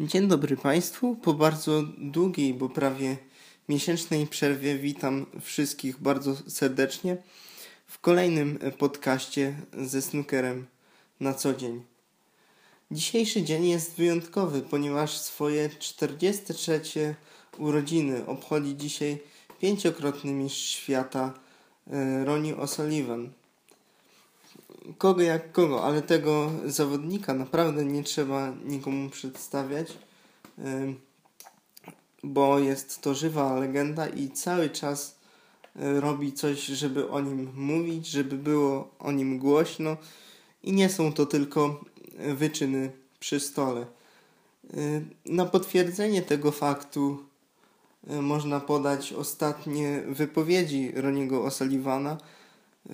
Dzień dobry Państwu. Po bardzo długiej, bo prawie miesięcznej przerwie witam wszystkich bardzo serdecznie w kolejnym podcaście ze snookerem na co dzień. Dzisiejszy dzień jest wyjątkowy, ponieważ swoje 43 urodziny obchodzi dzisiaj pięciokrotny mistrz świata e, Ronnie O'Sullivan kogo jak kogo, ale tego zawodnika naprawdę nie trzeba nikomu przedstawiać, bo jest to żywa legenda i cały czas e, robi coś, żeby o nim mówić, żeby było o nim głośno i nie są to tylko wyczyny przy stole. E, na potwierdzenie tego faktu e, można podać ostatnie wypowiedzi Roniego O'Sullivana,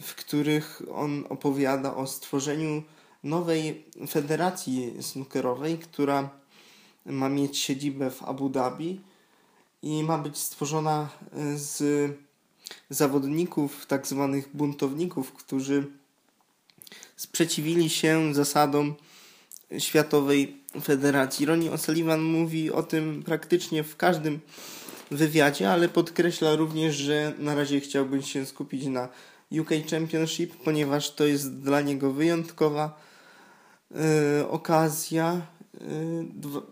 w których on opowiada o stworzeniu nowej federacji snookerowej, która ma mieć siedzibę w Abu Dhabi i ma być stworzona z zawodników, tak zwanych buntowników, którzy sprzeciwili się zasadom Światowej Federacji. Ronnie O'Sullivan mówi o tym praktycznie w każdym wywiadzie, ale podkreśla również, że na razie chciałbym się skupić na UK Championship, ponieważ to jest dla niego wyjątkowa y, okazja, y,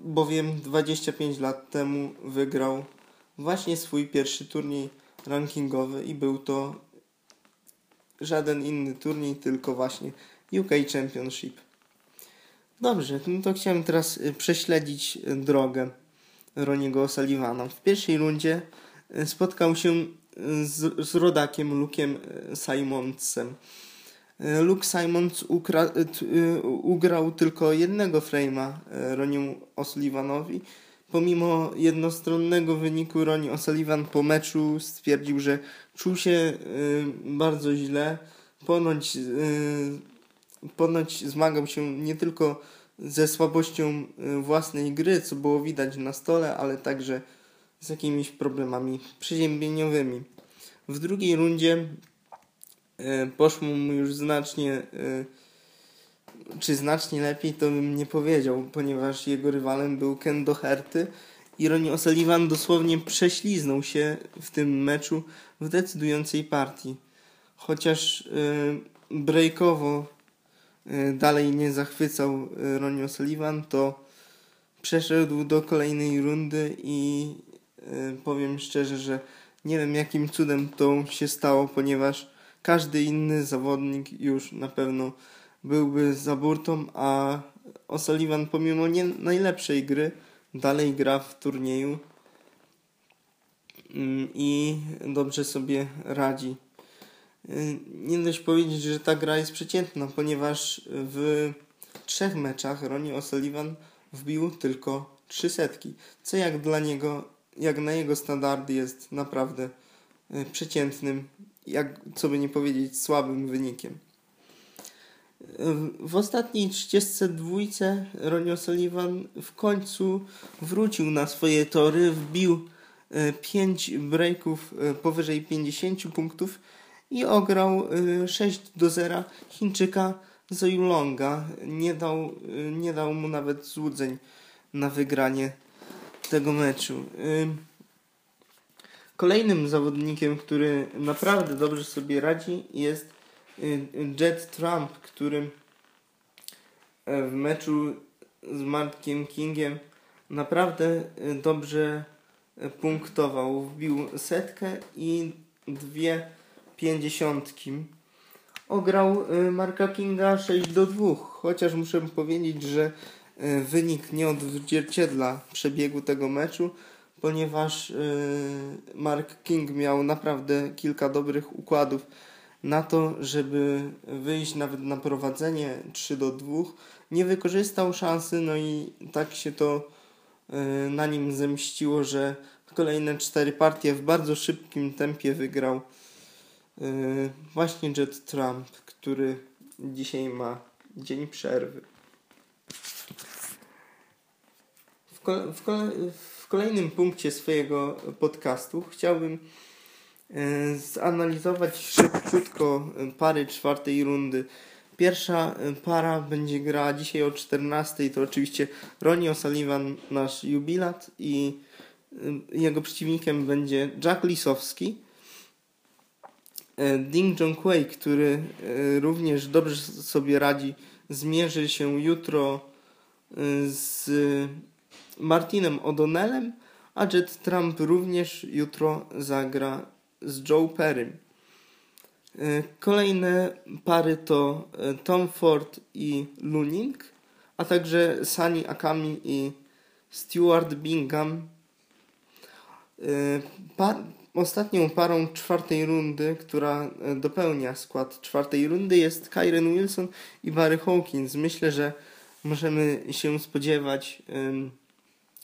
bowiem 25 lat temu wygrał właśnie swój pierwszy turniej rankingowy i był to żaden inny turniej, tylko właśnie UK Championship. Dobrze, no to chciałem teraz y, prześledzić drogę Roniego O'Sullivana. W pierwszej rundzie spotkał się z, z rodakiem Luke'em e, Simonsem. E, Luke Simons ukra, e, ugrał tylko jednego frame'a Roniemu O'Sullivanowi. Pomimo jednostronnego wyniku Ronnie O'Sullivan po meczu stwierdził, że czuł się bardzo źle. Ponoć, ponoć zmagał się nie tylko ze słabością własnej gry, co było widać na stole, ale także z jakimiś problemami przeziębieniowymi. W drugiej rundzie e, poszło mu już znacznie, e, czy znacznie lepiej, to bym nie powiedział, ponieważ jego rywalem był Ken Doherty i Ronnie O'Sullivan dosłownie prześliznął się w tym meczu w decydującej partii. Chociaż e, breakowo dalej nie zachwycał Ronnie O'Sullivan, to przeszedł do kolejnej rundy i powiem szczerze, że nie wiem jakim cudem to się stało, ponieważ każdy inny zawodnik już na pewno byłby za burtą, a O'Sullivan pomimo nie najlepszej gry dalej gra w turnieju mm, i dobrze sobie radzi. Y, nie dość powiedzieć, że ta gra jest przeciętna, ponieważ w trzech meczach Ronnie O'Sullivan wbił tylko trzy setki, co jak dla niego jak na jego standardy jest naprawdę e, przeciętnym, jak co by nie powiedzieć, słabym wynikiem. W ostatniej 32 Ronnie Sullivan w końcu wrócił na swoje tory, wbił 5 e, breaków e, powyżej 50 punktów i ograł 6 do 0 Chińczyka Zoilonga. Nie dał, nie dał mu nawet złudzeń na wygranie tego meczu. Kolejnym zawodnikiem, który naprawdę dobrze sobie radzi jest y, Jet Trump, który e, w meczu z Markiem Kingiem naprawdę y, dobrze e, punktował. Wbił setkę i dwie pięćdziesiątki. Ograł y, Marka Kinga 6 do 2, chociaż muszę powiedzieć, że wynik nie odzwierciedla przebiegu tego meczu, ponieważ e, Mark King miał naprawdę kilka dobrych układów na to, żeby wyjść nawet na prowadzenie 3 do 2. Nie wykorzystał szansy, no i tak się to e, na nim zemściło, że kolejne cztery partie w bardzo szybkim tempie wygrał właśnie Jet Trump, który dzisiaj ma dzień przerwy. W, w kolejnym punkcie swojego podcastu chciałbym e, zanalizować szybciutko pary czwartej rundy Pierwsza y, para będzie grała dzisiaj o 14. To oczywiście Ronnie O'Sullivan, nasz jubilat, i jego przeciwnikiem będzie Jack Lisowski. Ding Junhui, który również dobrze sobie radzi, zmierzy się jutro z Martinem O'Donnellem, a Jet Trump również jutro zagra z Joe Perrym. E, kolejne pary to e, Tom Ford i Luning, a także Sunny Akami i Stuart Bingham. E, ostatnią parą czwartej rundy, która dopełnia skład czwartej rundy jest Kyren Wilson i Barry Hawkins. Myślę, że możemy się spodziewać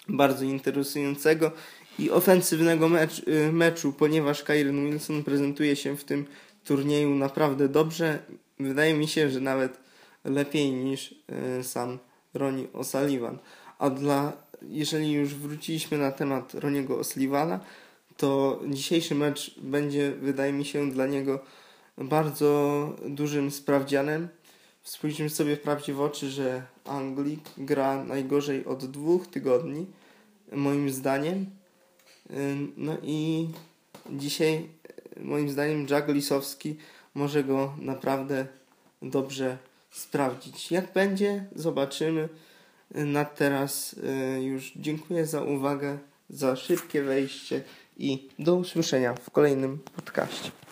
bardzo interesującego i ofensywnego mecz, meczu, ponieważ Kyren Wilson prezentuje się w tym turnieju naprawdę dobrze. Wydaje mi się, że nawet lepiej niż e, sam Ronnie O'Sullivan. A dla, jeżeli już wróciliśmy na temat Roniego O'Sullivana, to dzisiejszy mecz będzie, wydaje mi się, dla niego bardzo dużym sprawdzianem. Spójrzmy sobie wprawdzie w oczy, że Anglik gra najgorzej od dwóch tygodni, moim zdaniem. No i dzisiaj moim zdaniem Jack Lisowski może go naprawdę dobrze sprawdzić. Jak będzie, zobaczymy. Na teraz y, już dziękuję za uwagę, za szybkie wejście i do usłyszenia w kolejnym podcaście.